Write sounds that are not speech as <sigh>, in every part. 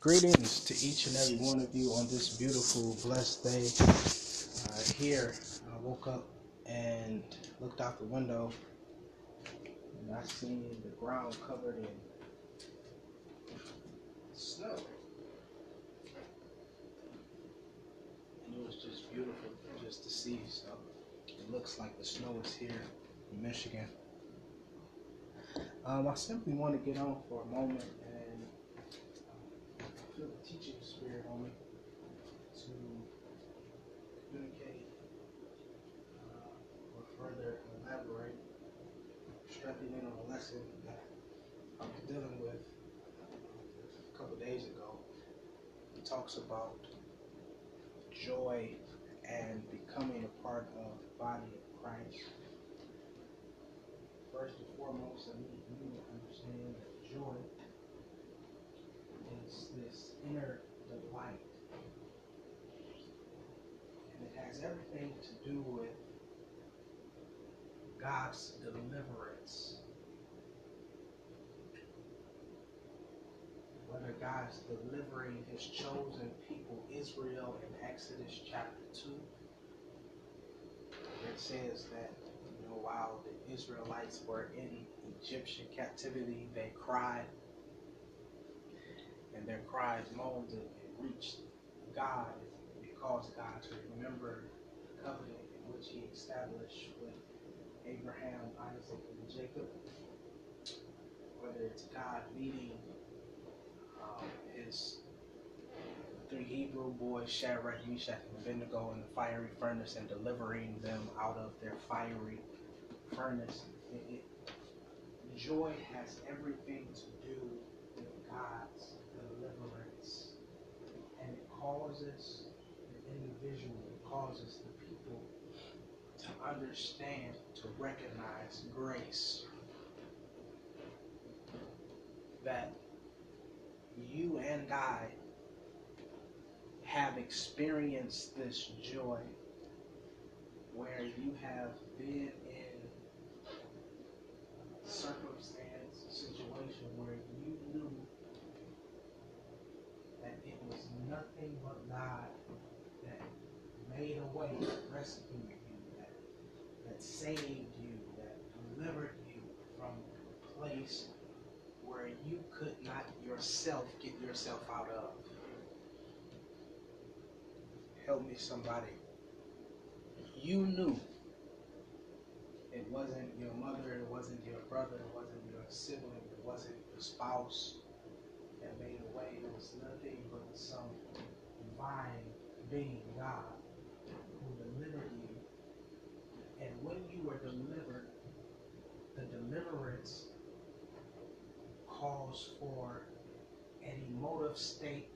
Greetings to each and every one of you on this beautiful, blessed day. Uh, here, I woke up and looked out the window, and I seen the ground covered in snow. And it was just beautiful just to see. So it looks like the snow is here in Michigan. Um, I simply want to get on for a moment feel the teaching spirit on me to communicate uh, or further elaborate, stepping in on a lesson that I was dealing with uh, a couple days ago. He talks about joy and becoming a part of the body of Christ. First and foremost, I need you to understand that joy inner delight. And it has everything to do with God's deliverance. Whether God's delivering his chosen people, Israel, in Exodus chapter 2, it says that you know, while the Israelites were in Egyptian captivity, they cried and their cries moaned and reached God. It caused God to remember the covenant in which he established with Abraham, Isaac, and Jacob. Whether it's God leading um, his three Hebrew boys, Shadrach, Meshach, and Abednego, in the fiery furnace and delivering them out of their fiery furnace. It, it, joy has everything to do with God's. Causes the individual, causes the people to understand, to recognize grace. That you and I have experienced this joy where you have been in circumstance, situation where you knew nothing but God that made a way, that rescued you, that, that saved you, that delivered you from a place where you could not yourself get yourself out of. Help me, somebody. You knew it wasn't your mother, it wasn't your brother, it wasn't your sibling, it wasn't your spouse, that made a way. It was nothing but some divine being, God, you. And when you were delivered, the deliverance calls for an emotive state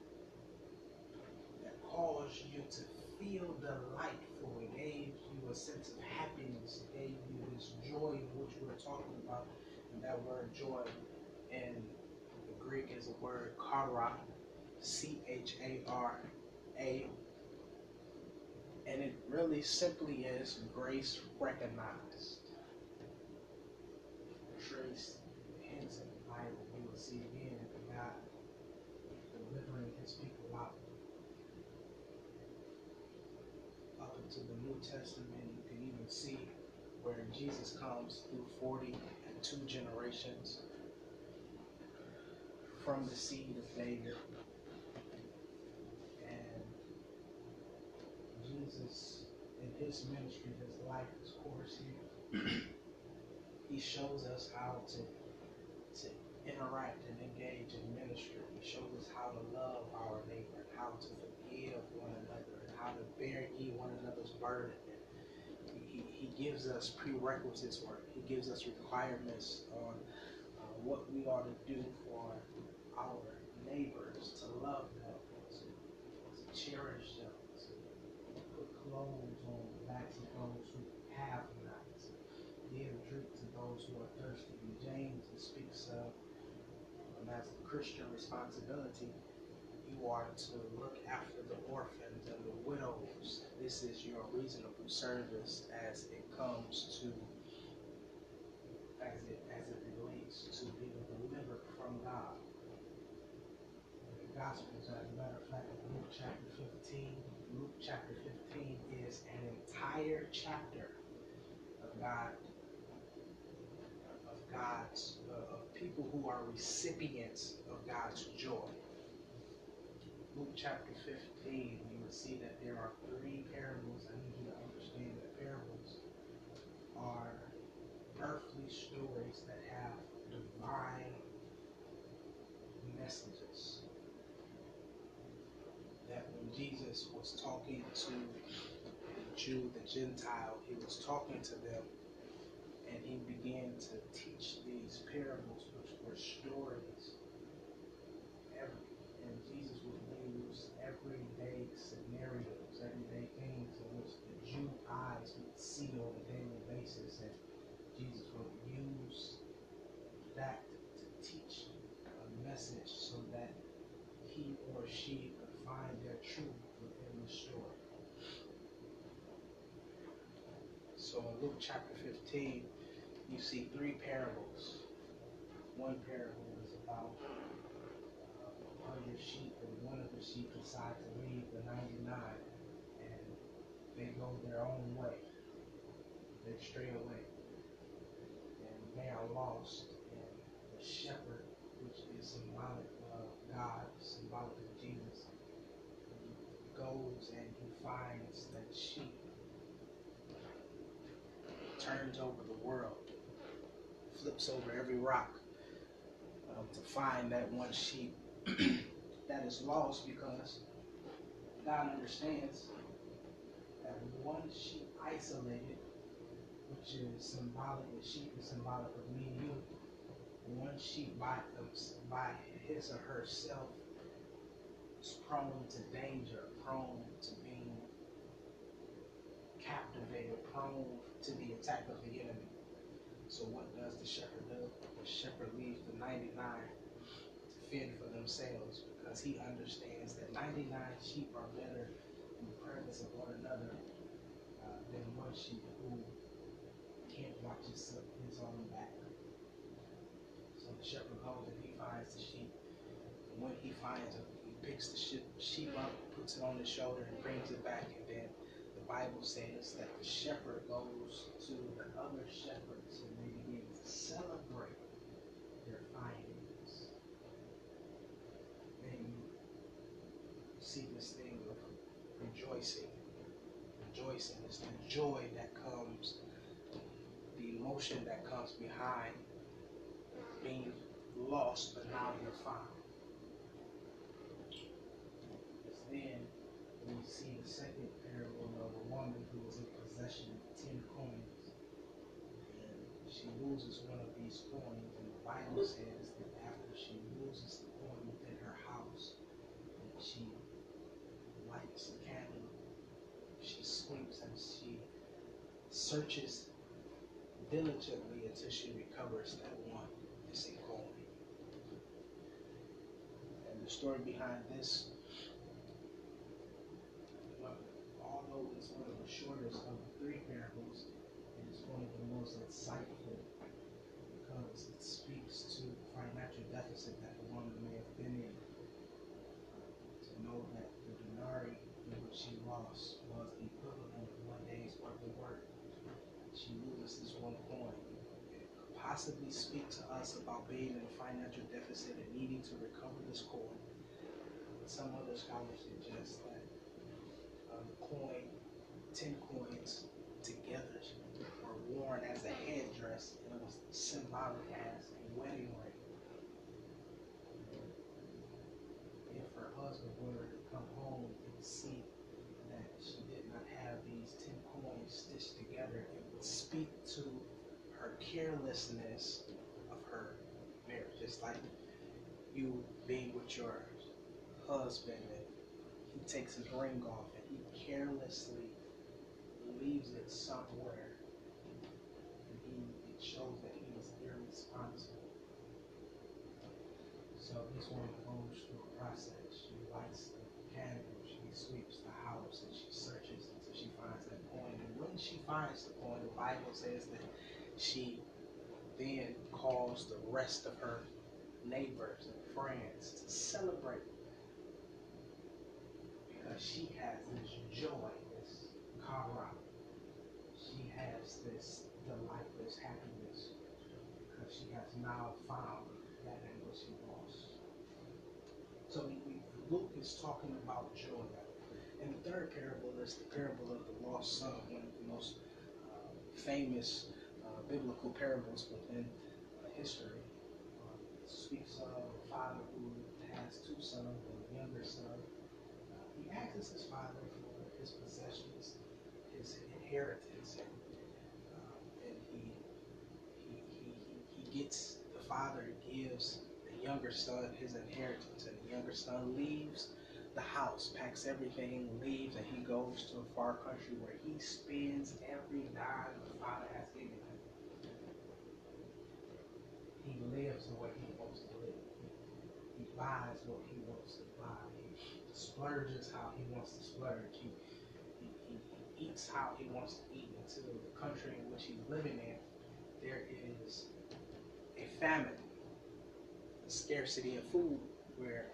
that caused you to feel delightful. It gave you a sense of happiness. It gave you this joy which we're talking about. And that word joy in the Greek is the word chara, C H A R A. And it really simply is grace recognized. Trace hints in the Bible, we will see again God delivering his people out. Up into the New Testament, you can even see where Jesus comes through 40 and two generations from the seed of David. And Jesus, in his ministry, his life, his course here, <clears throat> he shows us how to, to interact and engage in ministry. He shows us how to love our neighbor and how to forgive one another and how to bear ye one another's burden. He, he gives us prerequisites or he gives us requirements on uh, what we ought to do for our neighbors, to love them, to, to cherish them, to put clothes on the backs of those who have not, to give drink to those who are thirsty. And James speaks of, and that's a Christian responsibility, you are to look after the orphans and the widows. This is your reasonable service as it comes to as it as it relates to being delivered from God. The Gospels. As a matter of fact, Luke chapter 15. Luke chapter 15 is an entire chapter of God, of God's, people who are recipients of God's joy. Luke chapter 15, you will see that there are three parables. I need you to understand that parables are earthly stories that have divine messages. That when Jesus was talking to the Jew, the Gentile, he was talking to them and he began to teach these parables, which were stories. Every, and Jesus would use everyday scenarios, everyday things in which the Jew eyes would see on a daily basis. And Jesus would use that to teach a message so that he or she could find their truth within the story. So in Luke chapter 15, you see three parables. One parable is about of your sheep, and one of the sheep decide to leave the 99, and they go their own way. They stray away, and they are lost. And the shepherd, which is symbolic of God, symbolic of Jesus, goes and he finds that sheep, turns over the world, flips over every rock um, to find that one sheep <clears throat> that is lost because God understands that one sheep isolated, which is symbolic, the sheep is symbolic of me and you, one sheep by, by his or herself is prone to danger, prone to being captivated, prone to the attack of the enemy. So what does the shepherd do? The shepherd leaves the 99 to fend for themselves because he understands that 99 sheep are better in the presence of one another uh, than one sheep who can't watch his, his own back. So the shepherd goes and he finds the sheep. And when he finds it, he picks the sheep, up, puts it on his shoulder, and brings it back. And then Bible says that the shepherd goes to the other shepherds and they begin to celebrate their findings. Then you see this thing of rejoicing. Rejoicing is the joy that comes, the emotion that comes behind being lost, but now you're found. It's then we see the second woman who was in possession of ten coins. And she loses one of these coins, and the Bible says that after she loses the coin within her house, that she lights a candle, she sweeps and she searches diligently until she recovers that one missing coin. And the story behind this although it's one of the shortest of the three parables, and it is one of the most insightful because it speaks to the financial deficit that the woman may have been in. To know that the denarii in which she lost was the equivalent of one day's worth of work. She loses this one coin. It could possibly speak to us about being in a financial deficit and needing to recover this coin. Some other scholars suggest that um, coin, ten coins together were worn as a headdress and it was symbolic as a wedding ring. If her husband were to come home and see that she did not have these ten coins stitched together, it would speak to her carelessness of her marriage. Just like you being with your husband and he takes his ring off and he carelessly leaves it somewhere and he it shows that he is irresponsible. So this woman goes through a process. She lights the candle, she sweeps the house, and she searches until she finds that coin. And when she finds the coin, the Bible says that she then calls the rest of her neighbors and friends to celebrate because she has this joy, this chara. She has this delight, this happiness, because she has now found that which she lost. So Luke is talking about joy. And the third parable is the parable of the lost son, one of the most uh, famous uh, biblical parables within uh, history. Uh, it speaks of a father who has two sons, and the younger son. He asks his father for his possessions, his inheritance, and, uh, and he, he, he, he, gets, the father gives the younger son his inheritance, and the younger son leaves the house, packs everything, leaves, and he goes to a far country where he spends every dime the father has given him. He lives the way he wants to live. He, he buys what he wants to buy. He splurges how he wants to splurge. He, he, he, eats how he wants to eat until the country in which he's living in, there is a famine, a scarcity of food where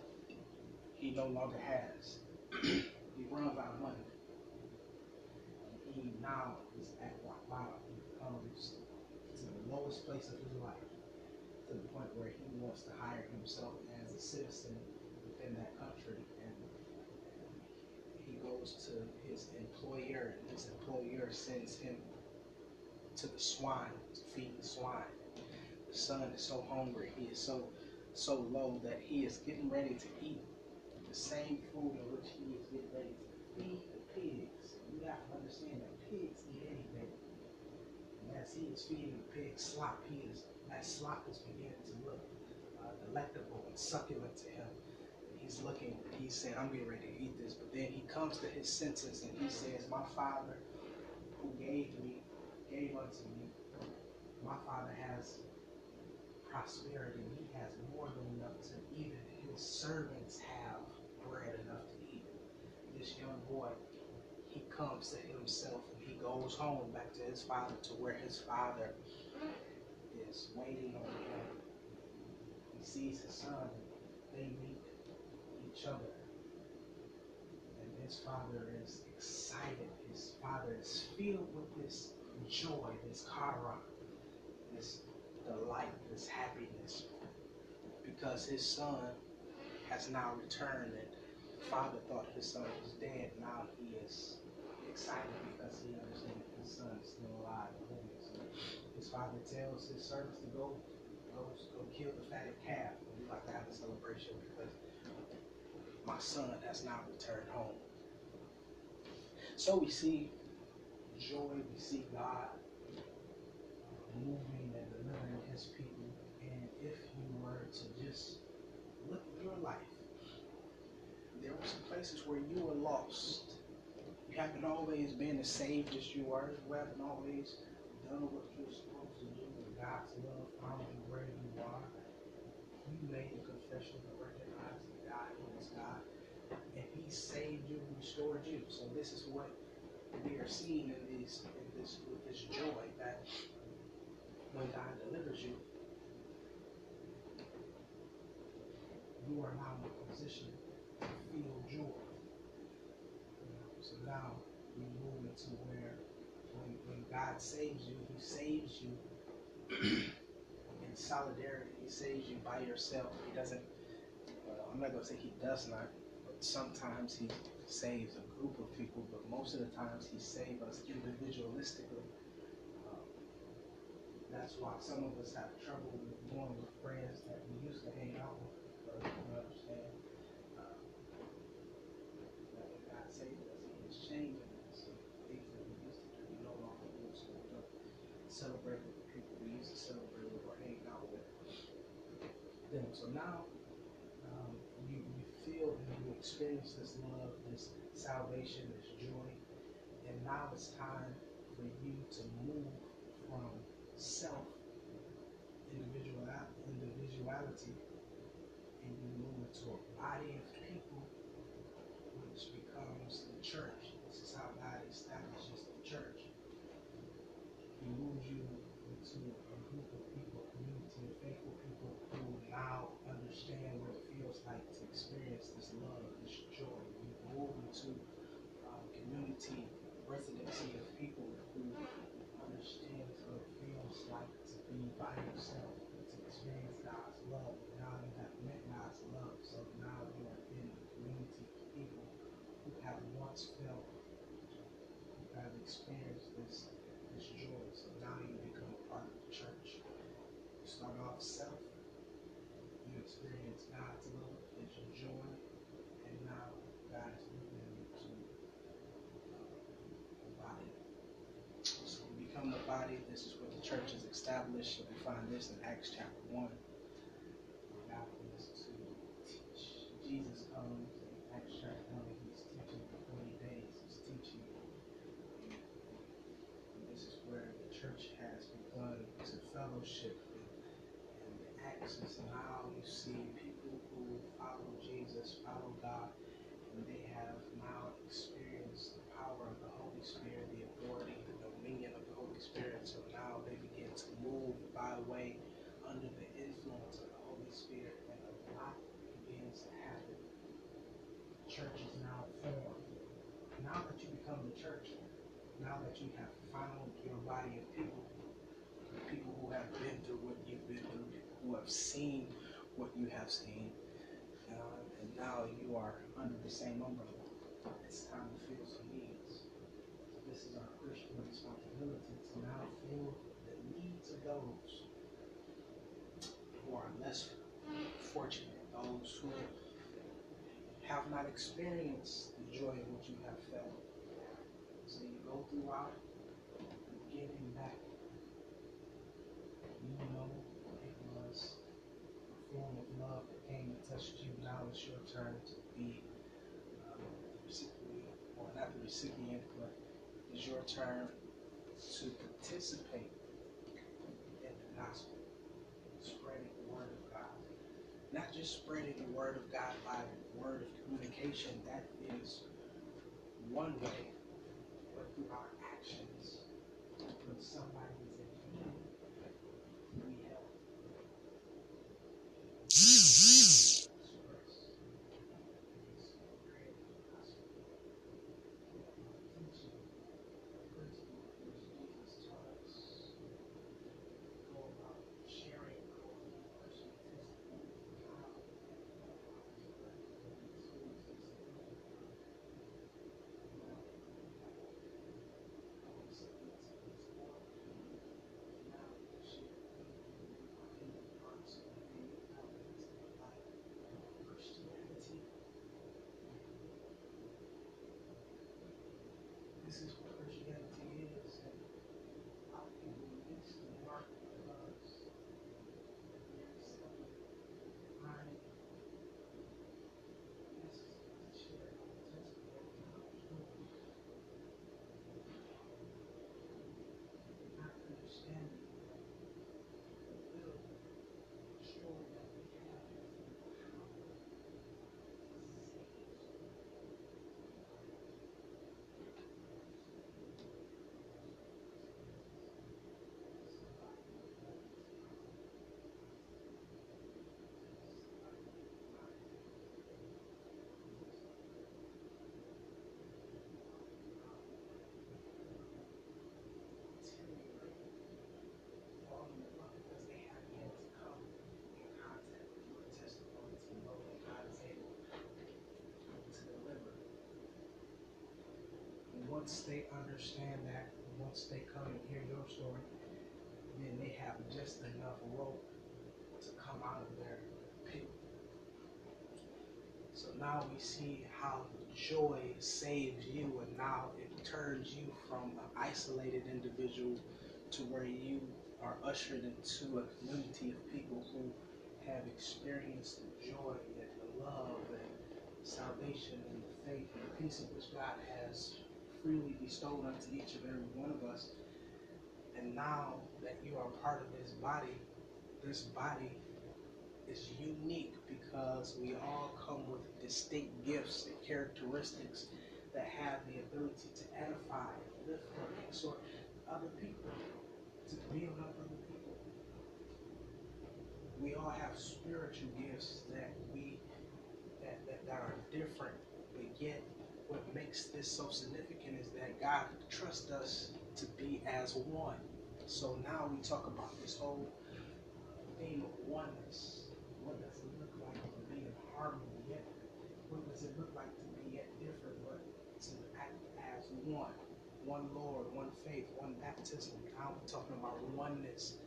he no longer has. <clears throat> he runs out of money. He now is at rock bottom. He comes to the lowest place of his life, to the point where he wants to hire himself as a citizen within that country. Goes to his employer, and his employer sends him to the swine to feed the swine. The son is so hungry, he is so so low that he is getting ready to eat the same food in which he is getting ready to feed the pigs. You have to understand that pigs eat anything. And as he is feeding the pigs slop, he is that slop is beginning to look uh, delectable and succulent to him. He's looking, he's saying, I'm getting ready to eat this. But then he comes to his senses and he says, My father who gave me, gave unto me, my father has prosperity. He has more than enough to even his servants have bread enough to eat. This young boy, he comes to himself and he goes home back to his father to where his father is waiting on him. He sees his son, they meet each other. And his father is excited. His father is filled with this joy, this chara, this delight, this happiness. Because his son has now returned and the father thought his son was dead. Now he is excited because he understands that his son is still alive and living. So his father tells his servants to go, go, go kill the fatted calf. We like to have a celebration because my son has not returned home. So we see joy, we see God moving and delivering his people. And if you were to just look at your life, there were some places where you were lost. You haven't always been as saved as you were. You haven't always done what you're supposed to do. God's love found you where you are. You made a confession to recognize that God is God. And Saved you, restored you. So this is what we are seeing in these in this with this joy that when God delivers you, you are now in a position to feel joy. So now we move into where when, when God saves you, He saves you <clears throat> in solidarity. He saves you by yourself. He doesn't. Well, I'm not gonna say He does not, sometimes He saves a group of people. But most of the times He saves us individualistically. Um, that's why some of us have trouble with going with friends that we used to hang out with. We understand uh, that when God saved us, He is changing us. Things that we used to do, we no longer do. So celebrate with the people we used to celebrate with or hang out with them. So now um, you, you feel and you experience this love, this salvation, this joy. And now it's time for you to move from self individual individuality and you move into a body of people which becomes the church. This is how God establishes the church. He moves you into a group of people, a community of faithful people who now understand what it feels like to experience this love, this joy. You move into church is established. We find this in Acts chapter 1. God was to teach. Jesus comes in Acts chapter 1. He's teaching for 40 days. He's teaching. And this is where the church has begun to fellowship. And the Acts is now you see people who follow Jesus, follow God, and they have now experienced the power of the Holy Spirit, the authority, the dominion of the Holy Spirit. So now they begin to move by way under the influence of the Holy Spirit, and a lot begins to happen. Church is now formed. Now that you become the church, now that you have found your body of people, people who have been through what you've been through, who have seen what you have seen, uh, and now you are under the same umbrella. It's time to fill some needs. This is our Christian responsibility to now fill the needs of those who are less fortunate, those who have not experienced the joy of what you have felt. So you go throughout giving back. You know it was a form of love that came and touched you. Now it's your turn to be um, the recipient, or not the recipient, but it's your turn to participate in the gospel, spreading the word of God. Not just spreading the word of God by word of communication, that is one way, through our actions. When somebody is in need, we help. Express. Spread the gospel. Teaching the principle which Jesus taught us. Go about sharing our personal testimony of how Christianity. This is what Christianity is. And a lot of people miss the mark because there's some mind necessary to share our testimony and our story. Not understanding the little story that we have and how it saves falling in love because they have yet to come in contact with your testimony to know that God is able to deliver. And once they understand that, once they come and hear your story, then they have just enough rope to come out of their pit. So now we see how joy saves you, and now it turns you from an isolated individual to where you are ushered into a community of people who have experienced the joy and the love and salvation and the faith and the peace of which God has freely bestowed unto each and every one of us. And now that you are part of this body, this body is unique because we all come with distinct gifts and characteristics that have the ability to edify, lift, or exhort other people, to build up other people. We all have spiritual gifts that we that, that, that are different, but yet what makes this so significant is that God trusts us to be as one. So now we talk about this whole theme of oneness. What does it look like to be in harmony yet? What does it look like to be yet different, but to act as one? One Lord, one faith, one baptism. Now we're talking about oneness.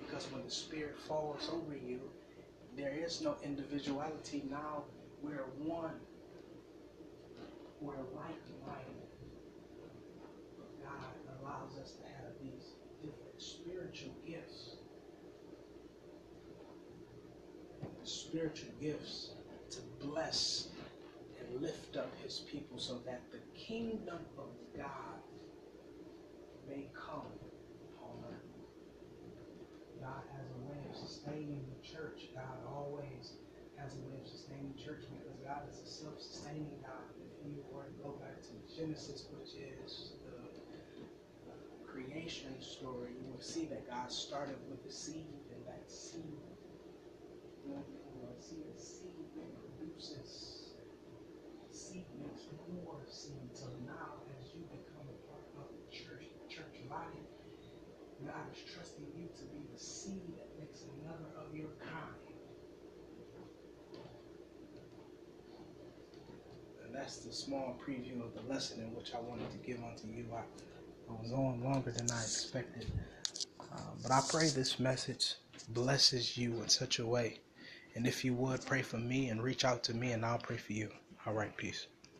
Because when the Spirit falls over you, there is no individuality. Now we're one. We're like minded. God allows us to have these different spiritual gifts. Spiritual gifts to bless and lift up his people so that the kingdom of God may come on earth. God has a way of sustaining the church. God always has a way of sustaining the church because God is a self-sustaining God. You go back to Genesis, which is the uh, creation story, you will see that God started with the seed, and that seed, you know, see the seed that produces seed makes more seed. So now, as you become a part of the church, church body, God is trusting you to be the seed that makes another of your kind. And that's the small preview of the lesson in which I wanted to give unto you. I, I was on longer than I expected. Uh, but I pray this message blesses you in such a way. And if you would, pray for me and reach out to me, and I'll pray for you. All right, peace.